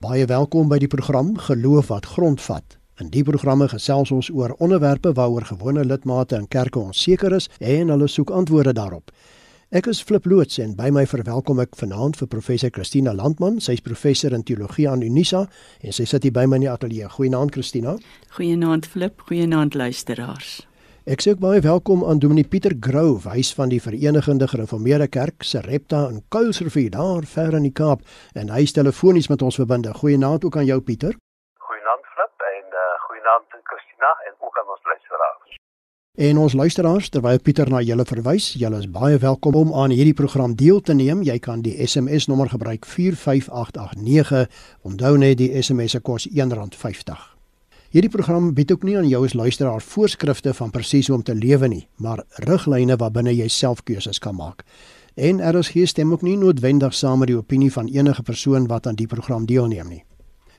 Baie welkom by die program Geloof wat grondvat. In die programme gesels ons oor onderwerpe waaroor gewone lidmate in kerke onseker is en hulle soek antwoorde daarop. Ek is Flip Loots en by my verwelkom ek vanaand vir professor Christina Landman. Sy's professor in teologie aan Unisa en sy sit hier by my in die ateljee. Goeienaand Christina. Goeienaand Flip, goeienaand luisteraars. Ek sê ook baie welkom aan Dominee Pieter Grove, hy's van die Verenigde Gereformeerde Kerk se Repta in Kuilsrivier daar ver in die Kaap en hy is telefonies met ons verbinde. Goeienaand ook aan jou Pieter. Goeienaand Flip en uh, goeienaand Christina en ook aan ons luisteraars. En ons luisteraars, terwyl Pieter na julle verwys, julle is baie welkom om aan hierdie program deel te neem. Jy kan die SMS nommer gebruik 45889. Onthou net die SMS se kos R1.50. Hierdie program bied ook nie aan jou as luisteraar voorskrifte van presies hoe om te lewe nie, maar riglyne waarbinne jy self keuses kan maak. En RSG stem ook nie noodwendig saam met die opinie van enige persoon wat aan die program deelneem nie.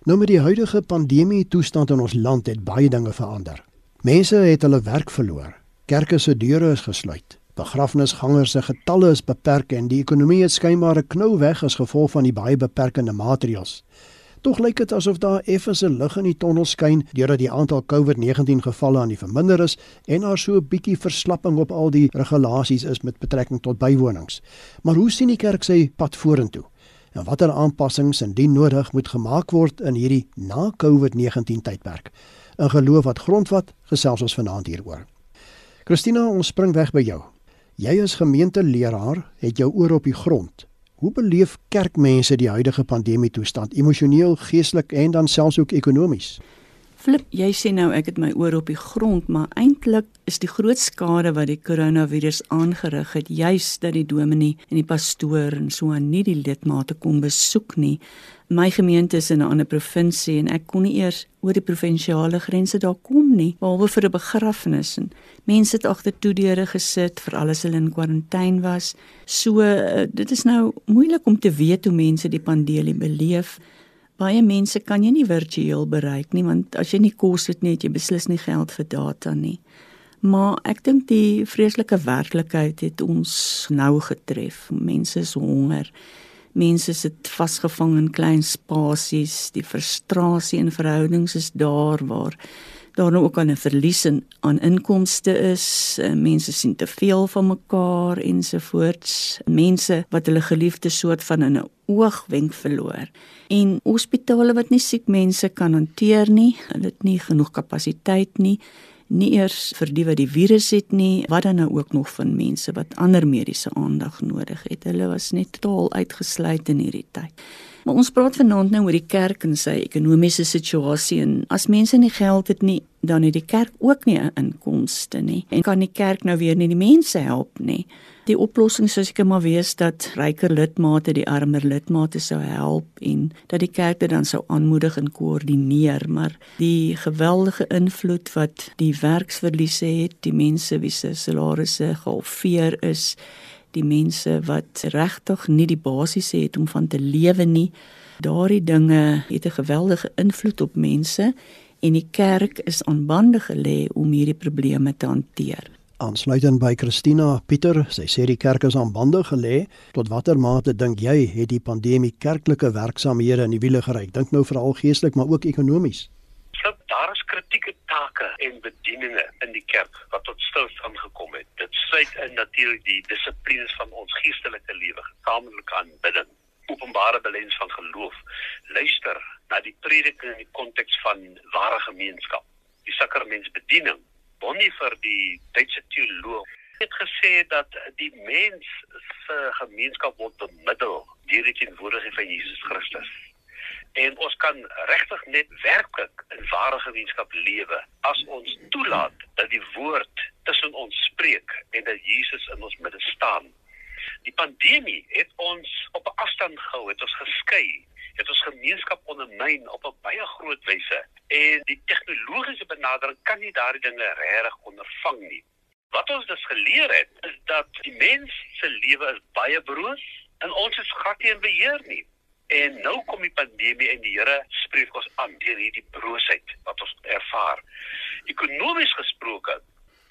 Nou met die huidige pandemie toestand in ons land het baie dinge verander. Mense het hulle werk verloor. Kerke se deure is gesluit. Begrafnisgangers se getalle is beperk en die ekonomie het skynbaar 'n knou weg as gevolg van die baie beperkende maatreëls. Tog lyk dit asof daar effens 'n lig in die tonnel skyn deurdat die aantal COVID-19 gevalle aan die verminder is en daar so 'n bietjie verslapping op al die regulasies is met betrekking tot bywonings. Maar hoe sien die kerk sy pad vorentoe? En watter aanpassings indien nodig moet gemaak word in hierdie na COVID-19 tydperk? 'n geloof wat grondvat, gesels ons vanaand hieroor. Christina, ons spring weg by jou. Jy as gemeenteleraar het jou oor op die grond. Hoe beleef kerkmense die huidige pandemie toestand emosioneel, geestelik en dan selfs ook ekonomies? Flip, jy sê nou ek het my oor op die grond, maar eintlik is die groot skade wat die koronavirus aangerig het, juis dat die dominee en die pastoor en so aan nie die lidmate kom besoek nie. My gemeente is in 'n ander provinsie en ek kon nie eers oor die provinsiale grense daar kom nie, behalwe vir 'n begrafnis en mense het agter toe deure gesit vir alles hulle in kwarantyne was. So uh, dit is nou moeilik om te weet hoe mense die pandemie beleef baie mense kan jy nie virtueel bereik nie want as jy nie kos het nie, het jy beslis nie geld vir data nie. Maar ek dink die vreeslike werklikheid het ons nou getref. Mense is honger. Mense sit vasgevang in klein spasies. Die frustrasie in verhoudings is daar waar daar nou ook 'n verlies in aan inkomste is. Eh, mense sien te veel van mekaar ensovoorts. Mense wat hulle geliefdes soort van in 'n oogwenk verloor. En hospitale wat nie siek mense kan hanteer nie, hulle het nie genoeg kapasiteit nie nie eers vir die wat die virus het nie, wat dan nou ook nog van mense wat ander mediese aandag nodig het. Hulle was net totaal uitgesluit in hierdie tyd. Maar ons praat vanaand nou oor die kerk en sy ekonomiese situasie en as mense nie geld het nie, dan het die kerk ook nie 'n inkomste nie en kan die kerk nou weer nie die mense help nie. Die oplossing sou seker maar wees dat ryker lidmate die armer lidmate sou help en dat die kerk dit dan sou aanmoedig en koördineer, maar die geweldige invloed wat die werksverliese het, die mense wie se salarisse gehalveer is, die mense wat regtig nie die basiese het om van te lewe nie. Daardie dinge het 'n geweldige invloed op mense en die kerk is aan bande gelê om hierdie probleme te hanteer. Aansluitend by Christina Pieter, sy sê die kerk is aan bande gelê. Tot watter mate dink jy het die pandemie kerklike werksamehede in die wiele gery? Dink nou veral geestelik, maar ook ekonomies. Klop, daar is kritieke take en bedieninge in die kerk wat tot stilstand gekom het. Dit sluit in natuurlik die dissiplines van ons geestelike lewe, gesamentlike aanbidding, openbare belens van geloof, luister na die prediking in die konteks van ware gemeenskap, die sakramentsbediening. Bonnie vir die Duitse teoloog het gesê dat die mens se gemeenskap word bemiddel deur die teenwoordigheid van Jesus Christus. En ons kan regtig net werklik in ware gemeenskap lewe as ons toelaat dat die woord tussen ons spreek en dat Jesus in ons midde staan. Die pandemie het ons op 'n afstand gehou, het ons geskei, het ons gemeenskap ondermyn op 'n baie groot wyse en die tegnologiese benadering kan nie daardie dinge regtig ondervang nie. Wat ons dus geleer het, is dat die mens se lewe is baie broos en ons is glad nie in beheer nie. En nou kom die pandemie en die Here spreek ons aan deur hierdie broosheid wat ons ervaar. Ekonomies gesproke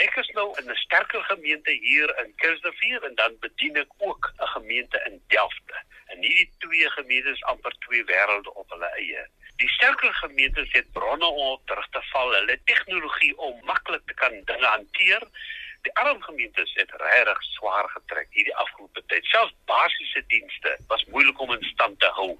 Ek is nou in 'n sterker gemeente hier in Kersrivier en dan bedien ek ook 'n gemeente in Delft. En hierdie twee gemeentes amper twee wêrelde op hulle eie. Die sterker gemeentes het bronne om terug te val. Hulle tegnologie om maklik te kan dinge hanteer. Die arm gemeentes het regtig swaar getrek hierdie afgelope tyd. Selfs basiese dienste was moeilik om in stand te hou.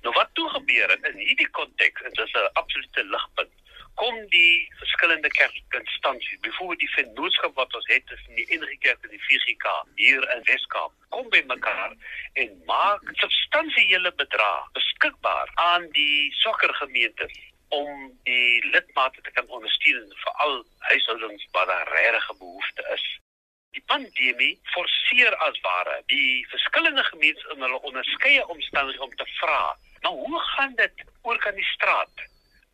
Nou wat toe gebeur het in hierdie konteks, dit is 'n absolute ligpunt kom die verskillende kerkinstansies, byvoorbeeld die vennootskap wat ons het tussen die NG Kerk en die VGK hier in Weskaap, kom by mekaar en maak substansiële bedrae beskikbaar aan die sokkergemeentes om die lidmate te kan ondersteun vir al huishoudings waar daar regte behoefte is. Die pandemie forceer as ware die verskillende gemeentes in hulle onderskeie omstandighede om te vra, "Nou hoe gaan dit oor kan die straat?"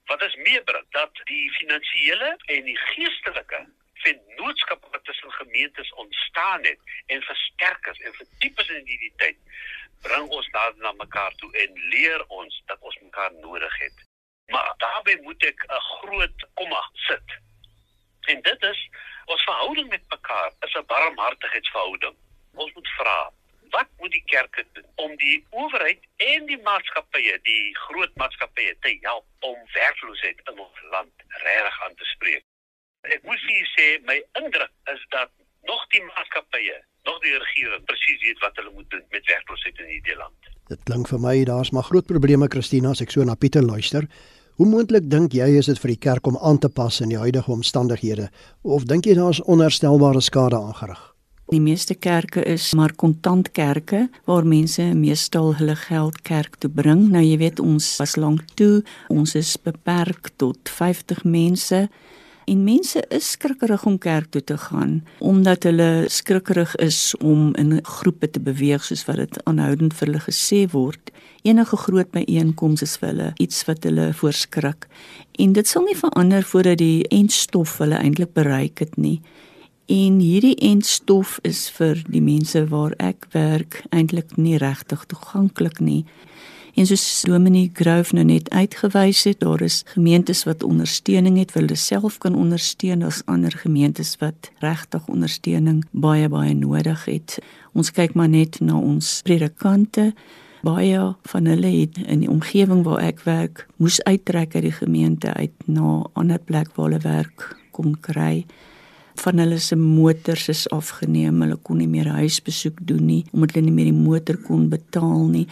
Wat is meebring dat die finansiële en die geestelike vennootskap wat tussen gemeentes ontstaan het en versterk is en verdiep is in hierdie tyd bring ons daar na mekaar toe en leer ons dat ons mekaar nodig het. Maar daarbey moet ek 'n groot komma sit. En dit is ons verhouding met mekaar is 'n barmhartigheidsverhouding. Ons moet vra, wat moet die kerke doen om die owerheid en die maatskappye, die groot maatskappye te help om werkloosheid in ons land reg aan te spreek? Ek moet vir julle sê my indruk is dat nog die maatskappye, nog die regering presies weet wat hulle moet doen met werkloosheid in hierdie land. Dit klink vir my daar's maar groot probleme Christina as ek so na Pieter luister. Hoe moontlik dink jy is dit vir die kerk om aan te pas in die huidige omstandighede of dink jy daar's onherstelbare skade aangerig? Die meeste kerke is maar kontantkerke waar mense meestal hulle geld kerk toe bring. Nou jy weet ons was lank toe, ons is beperk tot 50 mense. En mense is skrikkerig om kerk toe te gaan omdat hulle skrikkerig is om in groepe te beweeg soos wat dit aanhoudend vir hulle gesê word. Enige groot byeenkomste is vir hulle iets wat hulle voorskrik. En dit sal nie verander voordat die eindstof hulle eintlik bereik het nie. En hierdie entstof is vir die mense waar ek werk eintlik nie regtig toeganklik nie. En soos Dominee Grove nou net uitgewys het, daar is gemeentes wat ondersteuning het, hulle self kan ondersteun as ander gemeentes wat regtig ondersteuning baie baie nodig het. Ons kyk maar net na ons predikante. Baie van hulle het in die omgewing waar ek werk, moes uittrek uit die gemeente uit na 'n ander plek waar hulle werk kon kry van hulle se motors is afgeneem. Hulle kon nie meer huisbesoek doen nie omdat hulle nie meer die motor kon betaal nie.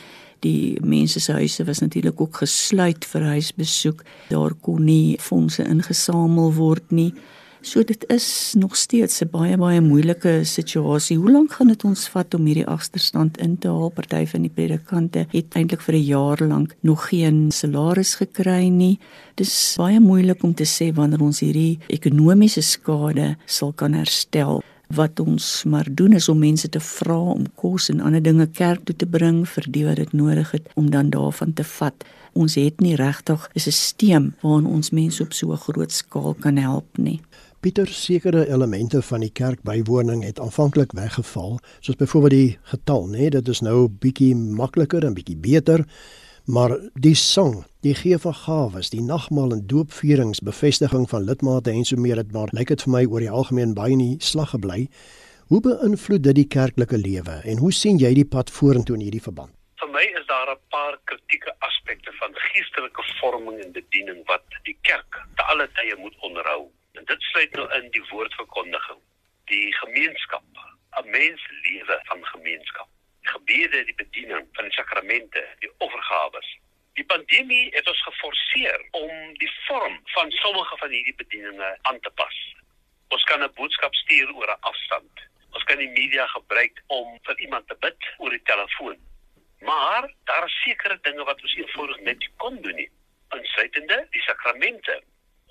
Die mense se huise was natuurlik ook gesluit vir huisbesoek. Daar kon nie fondse ingesamel word nie. So dit is nog steeds 'n baie baie moeilike situasie. Hoe lank gaan dit ons vat om hierdie agterstand in te haal? Party van die predikante het eintlik vir 'n jaar lank nog geen salaris gekry nie. Dis baie moeilik om te sê wanneer ons hierdie ekonomiese skade sal kan herstel. Wat ons maar doen is om mense te vra om kos en ander dinge kerk toe te bring vir die wat dit nodig het om dan daarvan te vat. Ons het nie regtig 'n stelsel waarin ons mense op so 'n groot skaal kan help nie. Pieter sekere elemente van die kerkbywoning het aanvanklik weggeval, soos byvoorbeeld die getal, né? Nee, dit is nou bietjie makliker en bietjie beter. Maar die sang, die gee van gawes, die nagmaal en doopvierings, bevestiging van lidmate en so meer, dit maar lyk dit vir my oor die algemeen baie nie slag gebly. Hoe beïnvloed dit die kerklike lewe en hoe sien jy die pad vorentoe in hierdie verband? Vir my is daar 'n paar kritieke aspekte van geestelike vorming en bediening wat die kerk te alle tye moet onderhou. En dit sluit nou in die woordverkondiging, die gemeenskap, 'n mens lewe van gemeenskap. Die gebede, die bediening van die sakramente, die offergawes. Die pandemie het ons geforseer om die vorm van sommige van hierdie bedieninge aan te pas. Ons kan 'n boodskap stuur oor 'n afstand. Ons kan die media gebruik om vir iemand te bid oor die telefoon. Maar daar is sekere dinge wat ons eenvoudig net kon doen nie. Insluitende die sakramente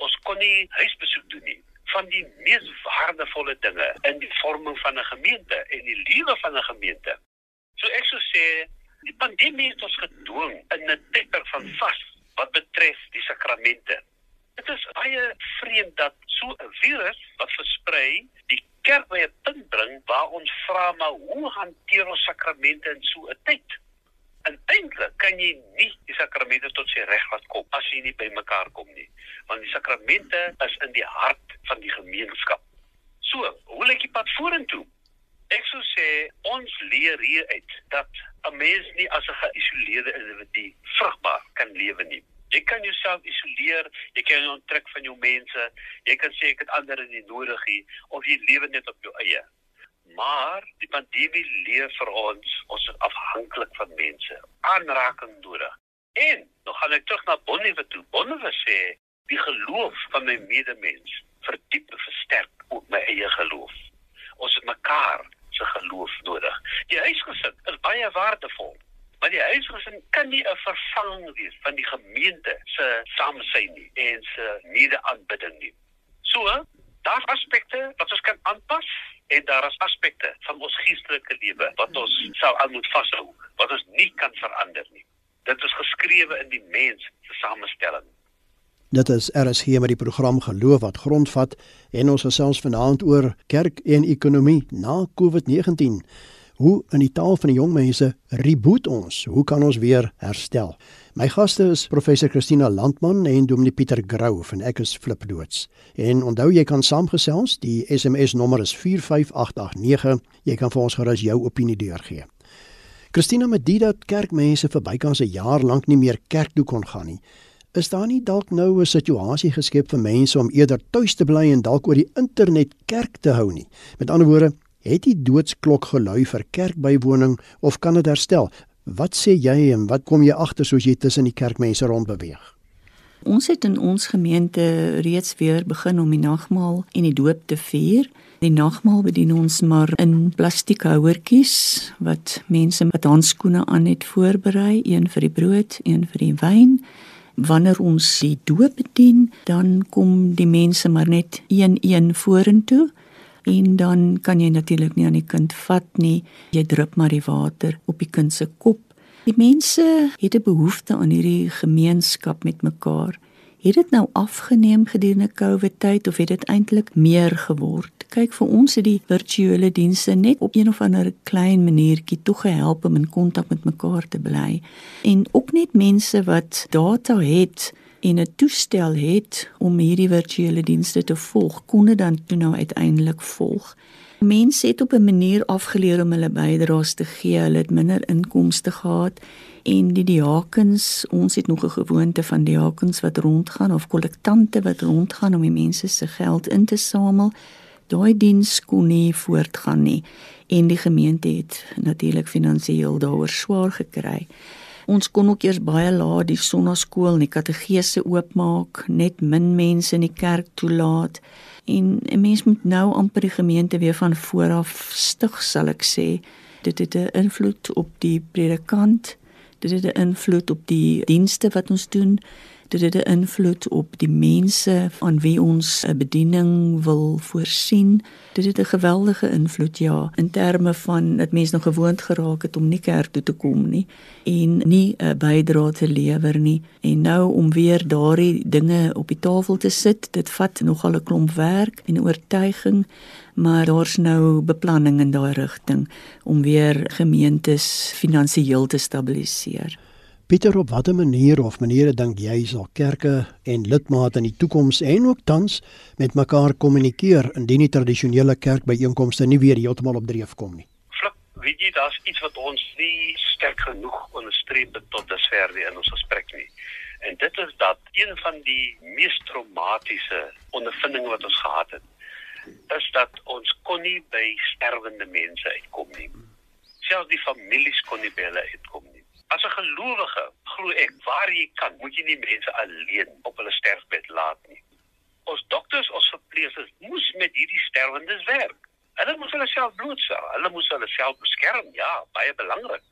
ons kon nie huisbesoek doen nie van die mees waardevolle dinge in die vorming van 'n gemeente en die lewe van 'n gemeente. So ek sou sê die pandemie het ons gedwing in 'n tydperk van vas wat betref die sakramente. Dit is baie vreemd dat so 'n virus wat versprei die kerk by 'n punt bring waar ons vra maar hoe hanteer ons sakramente in so 'n tyd? En eintlik kan jy nie die sakramente tot sy reg laat kom as jy nie by mekaar kom nie. Want die sakramente is in die hart van die gemeenskap. So, hoe lyk die pad vorentoe? Ek sou sê ons leer hier uit dat 'n mens nie as 'n geïsoleerde individu vrugbaar kan lewe nie. Jy kan jouself isoleer, jy kan jou onttrek van jou mense, jy kan sê ek het ander nie nodig nie of jy lewe net op jou eie. Maar die pandemie leer vir ons ons is afhanklik van mense, aanraking nodig. En nog gaan ek terug na Bonhoeffer toe. Bonhoeffer sê die geloof van my medemens verdiep en versterk ook my eie geloof. Ons het mekaar se geloof nodig. Die huisgesin is baie waardevol. Maar die huisgesin kan nie 'n vervanging wees van die gemeente se samesyn nie en se mede-aanbidding nie. So, daar's aspekte wat ons kan aanpas en daar is aspekte van ons geestelike lewe wat ons sou aan moet vashou, wat ons nie kan verander nie. Dit is geskrewe in die mens se samestelling. Dit is RSG met die program Geloof wat grondvat en ons gesels vanaand oor kerk en ekonomie na COVID-19. Hoe in die taal van die jong mense reboot ons? Hoe kan ons weer herstel? My gaste is professor Christina Landman en Dominee Pieter Grou van ek is flipdoods. En onthou jy kan saamgesels, die SMS nommer is 45889. Jy kan vir ons gerus jou opinie deurgee. Christina met dit dat kerkmense vir bykans 'n jaar lank nie meer kerk toe kon gaan nie is daar nie dalk nou 'n situasie geskep vir mense om eerder tuis te bly en dalk oor die internet kerk te hou nie? Met ander woorde, het die doodsklok gelui vir kerkbywoning of kan dit herstel? Wat sê jy en wat kom jy agter soos jy tussen die kerkmense rondbeweeg? Ons het in ons gemeente reeds weer begin om die nagmaal en die doop te vier. Die nagmaal bedien ons maar in plastiekhouertjies wat mense met handskoene aan het voorberei, een vir die brood, een vir die wyn wanneer ons die doop bedien, dan kom die mense maar net een-een vorentoe en dan kan jy natuurlik nie aan die kind vat nie. Jy drup maar die water op die kind se kop. Die mense het 'n behoefte aan hierdie gemeenskap met mekaar. Het dit nou afgeneem gedurende COVID tyd of het dit eintlik meer geword? kyk vir ons het die virtuele dienste net op een of ander klein maniertjie toe gehelp om in kontak met mekaar te bly en ook net mense wat data het en 'n toestel het om hierdie virtuele dienste te volg kon dit dan toe nou uiteindelik volg. Mense het op 'n manier afgeleer om hulle bydraes te gee. Hulle het minder inkomste gehad en die diakens ons het nog 'n gewoonte van diakens wat rondgaan of kollektante wat rondgaan om die mense se geld in te samel. Daai diens kon nie voortgaan nie en die gemeente het natuurlik finansiëel daaroor swaar gekry. Ons kon ook eers baie laat die sonnaskool en die kategese oopmaak, net min mense in die kerk toelaat en 'n mens moet nou amper die gemeente weer van voor af stig sal ek sê. Dit het 'n invloed op die predikant, dit het 'n invloed op die dienste wat ons doen dit het 'n invloed op die mense aan wie ons 'n bediening wil voorsien. Dit het 'n geweldige invloed ja in terme van dat mense nog gewoond geraak het om nie kerk toe te kom nie en nie 'n bydrae te lewer nie. En nou om weer daardie dinge op die tafel te sit, dit vat nogal 'n klomp werk en oortuiging maar daar's nou beplanning in daai rigting om weer gemeentes finansiëel te stabiliseer. Pieter, op watter manier of maniere dink jy sal kerke en lidmate in die toekoms en ook tans met mekaar kommunikeer indien die tradisionele kerkbyeenkomste nie weer heeltemal op dreef kom nie? Flip, weet jy, daar's iets wat ons nie sterk genoeg onderstreep tot dusver weer in ons gesprek nie. En dit is dat een van die mees traumatiese ondervindinge wat ons gehad het, is dat ons kon nie by sterwende mense uitkom nie. Selfs die families kon nie by hulle uitkom nie. As 'n gelowige, glo ek, waar jy kan, moet jy nie mense alleen op hulle sterfbed laat nie. Ons dokters, ons verpleegsters moes met hierdie sterwendes werk. Hulle moes hulle self blootstel. Hulle moes hulle self beskerm. Ja, baie belangrik.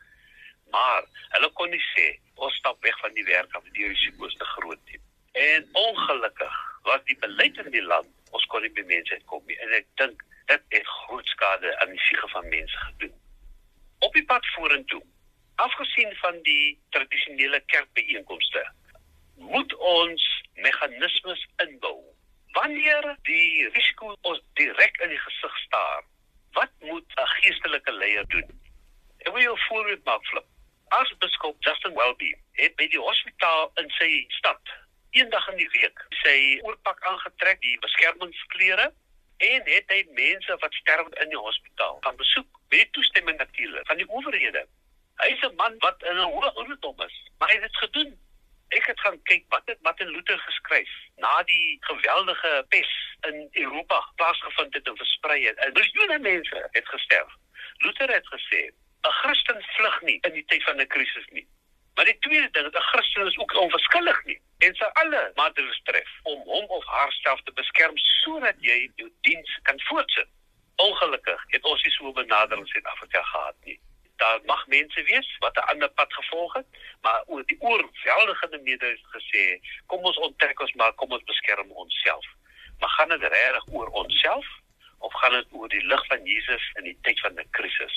Maar hulle kon nie sê ons stap weg van die werk af die risiko's te groot nie. En ongelukkig was die beleid in die land ons kon nie by mense kom nie. En ek dink dit het groot skade aan die siege van mense gedoen. Op die pad vorentoe afgesien van die tradisionele kerkbyeenkomste moet ons meganismes inbou. Wanneer die risiko ons direk in die gesig staar wat moet 'n geestelike leier doen? Ek wil jou voorbeeld maak flip. As biskop Justin Welby het by die hospitaal in sy stad eendag in die week sy oorpak aangetrek die beskermingsklere En het hy mense wat sterf in die hospitaal gaan besoek met toestemming natuurlik van die owerhede. Hy is 'n man wat in 'n hoë ouderdom is, maar hy het dit gedoen. Ek het gaan kyk wat het Martin Luther geskryf na die geweldige pes in Europa plaasgevind het en versprei het. Miljoene mense het gesterf. Luther het gesê, 'n Christen vlug nie in die tyd van 'n krisis nie. Maar die tweede ding, 'n Christen is ook onverskillig nie en sy alle maatreëls tref om hom of haarself te beskerm sodat jy jou diens kan voortsit. Ongelukkig het ons nie so 'n benadering in Suid-Afrika gehad nie daar mag mense wees wat 'n ander pad gevolg het, maar oor die oorweldigende meerderheid gesê, kom ons onttrek ons maar, kom ons beskerm onsself. Maar gaan dit regtig oor onsself of gaan dit oor die lig van Jesus in die tyd van 'n krisis?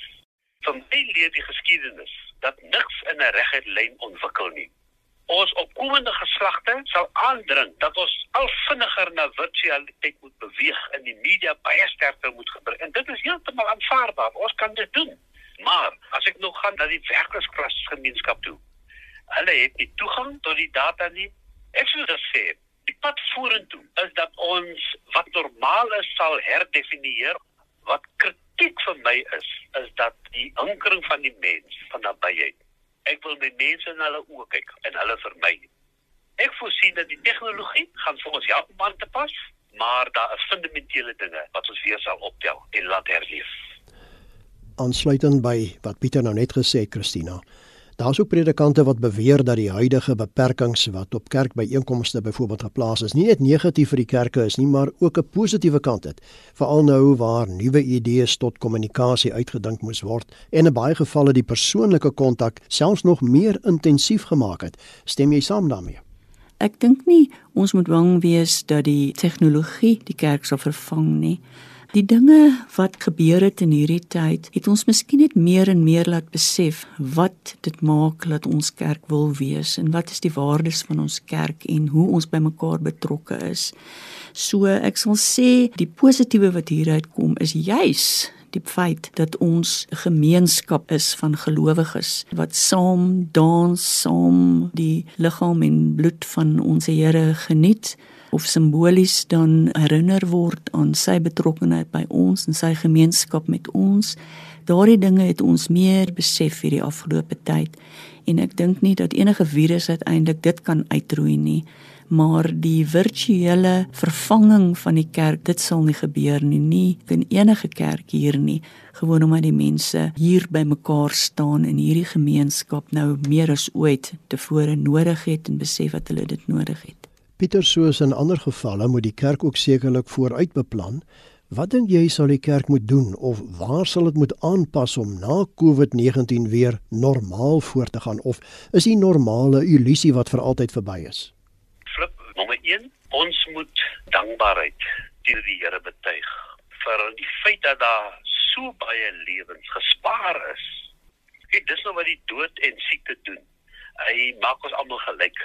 Vir my leer die geskiedenis dat niks in 'n reguit lyn ontwikkel nie. Ons opkomende geslagte sal aandring dat ons al vinniger na virtualiteit moet beweeg en die media baie sterker moet gebruik. En dit is heeltemal aanvaarbaar. Ons kan dit doen. Maar as ek nog gaan na die werkersklasse toe. Hulle het nie toegang tot die data nie. Ek sou dit sê. Die pad vorentoe is dat ons wat normaal is sal herdefinieer. Wat kritiek vir my is, is dat die ankering van die mens van nabyheid. Ek wil met mense in hulle oë kyk en hulle vir my. Ek voorsien dat die tegnologie gaan vir ons help om aan te pas, maar daar is fundamentele dinge wat ons weer sal optel en laat herleef aansluitend by wat Pieter nou net gesê het, Christina. Daar's ook predikante wat beweer dat die huidige beperkings wat op kerkbyeenkomste byvoorbeeld geplaas is, nie net negatief vir die kerke is nie, maar ook 'n positiewe kant het. Veral nou waar nuwe idees tot kommunikasie uitgedink moes word en in baie gevalle die persoonlike kontak selfs nog meer intensief gemaak het. Stem jy saam daarmee? Ek dink nie ons moet bang wees dat die tegnologie die kerk sal vervang nie. Die dinge wat gebeur het in hierdie tyd, het ons miskien net meer en meer laat besef wat dit maak dat ons kerk wil wees en wat is die waardes van ons kerk en hoe ons by mekaar betrokke is. So ek sal sê die positiewe wat hieruit kom is juis die feit dat ons 'n gemeenskap is van gelowiges wat saam dans, saam die liggaam en bloed van ons Here geniet of simbolies dan herinner word aan sy betrokkeheid by ons en sy gemeenskap met ons. Daardie dinge het ons meer besef hierdie afgelope tyd en ek dink nie dat enige virus uiteindelik dit kan uitroei nie maar die virtuele vervanging van die kerk dit sal nie gebeur nie nie in enige kerk hier nie gewoon omdat die mense hier bymekaar staan in hierdie gemeenskap nou meer as ooit tevore nodig het en besef dat hulle dit nodig het Pieter soos in ander gevalle moet die kerk ook sekerlik vooruit beplan. Wat dink jy sal die kerk moet doen of waar sal dit moet aanpas om na COVID-19 weer normaal voort te gaan of is die normale illusie wat vir altyd verby is? Flip nommer 1, ons moet dankbaarheid teenoor die Here betuig vir die feit dat daar so baie lewens gespaar is. Kyk, dis nou wat die dood en siekte doen. Hy maak ons almal gelyk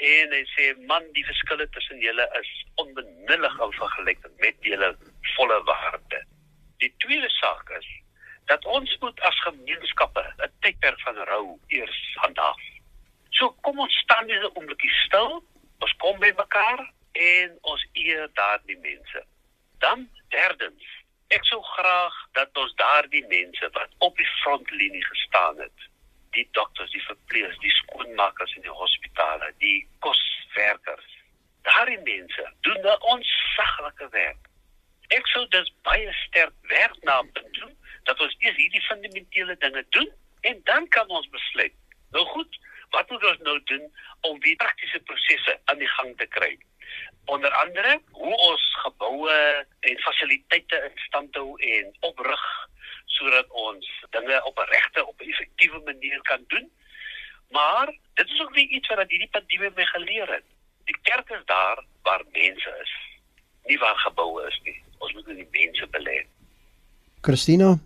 en hy sê man die verskille tussen julle is onbenullig in vergelyking met julle volle waarde. Die tweede saak is dat ons moet as gemeenskappe 'n tydperk van rou eers handhaaf. So kom ons staan net 'n oombliekie stil, ons kom by mekaar en ons eer daardie mense. Dan derdens, ek sou graag dat ons daardie mense wat op die frontlinie gestaan het, die dokters, die verpleegsters, die skoonmakers in die hospitale, die koswerkers. Daardie mense doen 'n onsaglike werk. Ek sou dus baie sterk werk na doen dat ons eers hierdie fundamentele dinge doen en dan kan ons besluit. Nou goed, wat moet ons nou doen om die praktiese prosesse aan die gang te kry? Onder andere hoe ons geboue en fasiliteite in stand hou en oprig sodat ons dinge op 'n regte op 'n effektiewe manier kan doen. Maar dit is ook nie iets wat hierdie pandemie my geleer het. Die kerk is daar waar mense is, nie waar geboue is nie. Ons moet in die mense belê. Christina,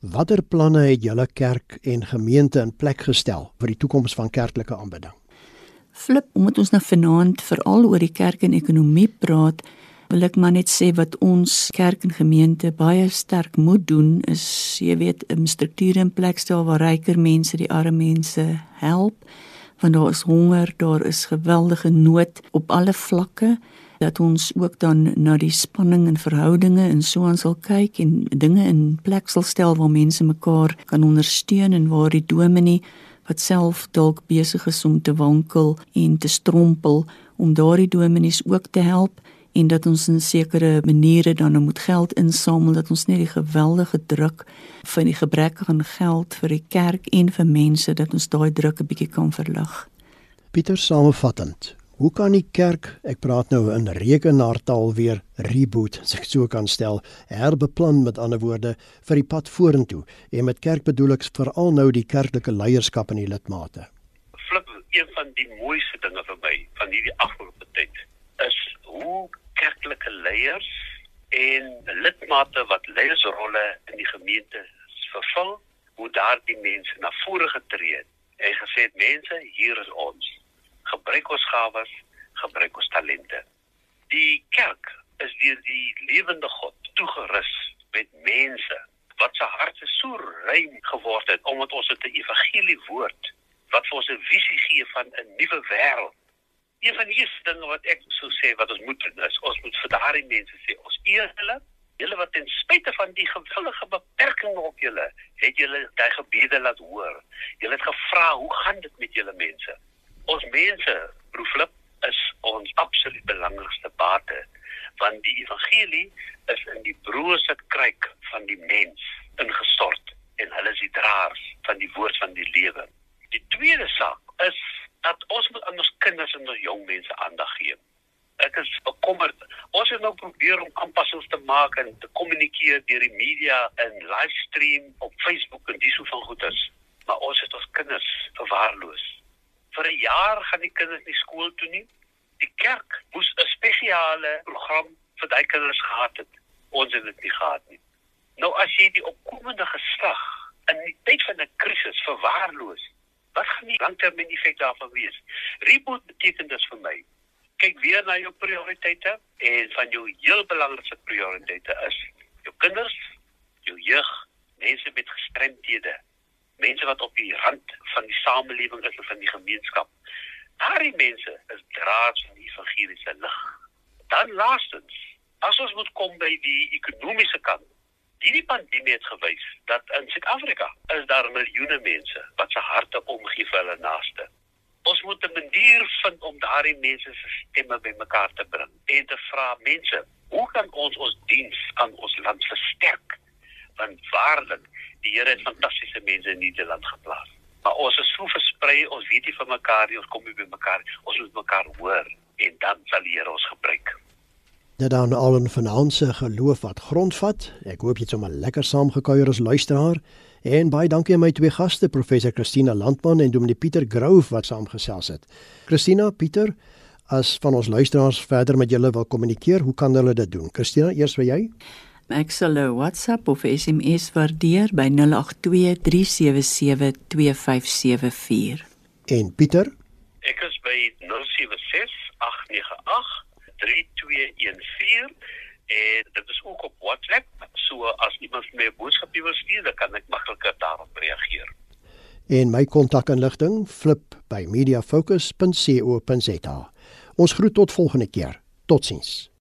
watter planne het julle kerk en gemeente in plek gestel vir die toekoms van kerklike aanbidding? Flip, omdat ons nou vanaand veral oor die kerk en ekonomie praat, wil ek maar net sê wat ons kerk en gemeente baie sterk moet doen is jy weet 'n struktuur in plek stel waar ryker mense die arme mense help want daar is honger, daar is geweldige nood op alle vlakke dat ons ook dan na die spanning in verhoudinge en so aan sal kyk en dinge in plek sal stel waar mense mekaar kan ondersteun en waar die dominee wat self dalk besig is om te wankel en te strompel om daardie dominees ook te help en dat ons in sekere maniere dan moet geld insamel dat ons net die geweldige druk van die gebrek aan geld vir die kerk en vir mense dat ons daai druk 'n bietjie kan verlig. Pieter samevattend Hoe kan die kerk, ek praat nou in rekenaartaal weer reboot, as ek so kan stel, herbeplan met ander woorde vir die pad vorentoe. En met kerk bedoel ek veral nou die kerklike leierskap en die lidmate. Flip, een van die mooiste dinge vir my van hierdie afgelope tyd is hoe kerklike leiers en lidmate wat leiersrolle in die gemeente vervul, hoe daardie mense na vore getree het en gesê het mense, hier is ons gebruik ons gawes, gebruik ons talente. Die kerk is deur die lewende God toegerus met mense wat se harte so rein geword het omdat ons dit 'n evangelie woord wat vir ons 'n visie gee van 'n nuwe wêreld. Een van die eerste dinge wat ek sou sê wat ons moet doen is ons moet vir daardie mense sê ons eer hulle Julle wat ten spyte van die gewillige beperkings op julle, het julle daai gebede laat hoor. Julle het gevra, "Hoe gaan dit met julle mense?" Ons mense, proeflip, is ons absoluut belangrikste bate want die evangelie is in die brose kruik van die mens ingestort en hulle is die draers van die woord van die lewe. Die tweede saak is dat ons moet aan ons kinders en ons jong mense aandag gee. Ek is bekommerd. Ons het nou probeer om aanpassings te maak en kommunikeer deur die media en livestream op Facebook en dis hoe van goed is. Maar ons het ons kinders verwaarloos vir 'n jaar gaan die kinders nie skool toe nie. Die kerk moes 'n spesiale program vir daai kinders gehad het. Ons het dit nie gehad nie. Nou as jy die opkomende geslag in die tyd van 'n krisis verwaarloos, wat gaan die langtermyn effek daarvan wees? Reboot beteken dit vir my. Kyk weer na jou prioriteite en van jou heel belangrikste prioriteite is kinders, jou jeug, mense met gestremdhede mense wat op die rand van die samelewing is of van die gemeenskap. Daardie mense is draers van die evangeliese lig. Dan laastens, as ons moet kom by die ekonomiese kant, hierdie pandemie het gewys dat in Suid-Afrika is daar miljoene mense wat se harte omgee vir hulle naaste. Ons moet 'n manier vind om daardie mense se stemme bymekaar te bring en te vra mense, hoe kan ons ons diens aan ons land versterk? Want waarlik die Here het fantastiese mense in hierdie land geplaas. Maar ons is so versprei, ons weet nie van mekaar nie, ons kom nie by mekaar nie. Ons moet mekaar hoor en dan sal die Here ons gebruik. Dit dan al 'n finansie geloof wat grondvat. Ek hoop jy het sommer lekker saamgekuier as luisteraar. En baie dankie aan my twee gaste, professor Christina Landman en Dominee Pieter Grove wat saamgesels het. Christina, Pieter, as van ons luisteraars verder met julle wil kommunikeer, hoe kan hulle dit doen? Christina, eers vir jou. Ek sal 'n WhatsApp of SMS waardeer by 0823772574. En Pieter? Ek is by 0768983214 en dit is ook op WhatsApp. So as iemand my 'n boodskap wil stuur, dan kan ek makliker daarop reageer. En my kontakinligting flip by mediafocus.co.za. Ons groet tot volgende keer. Totsiens.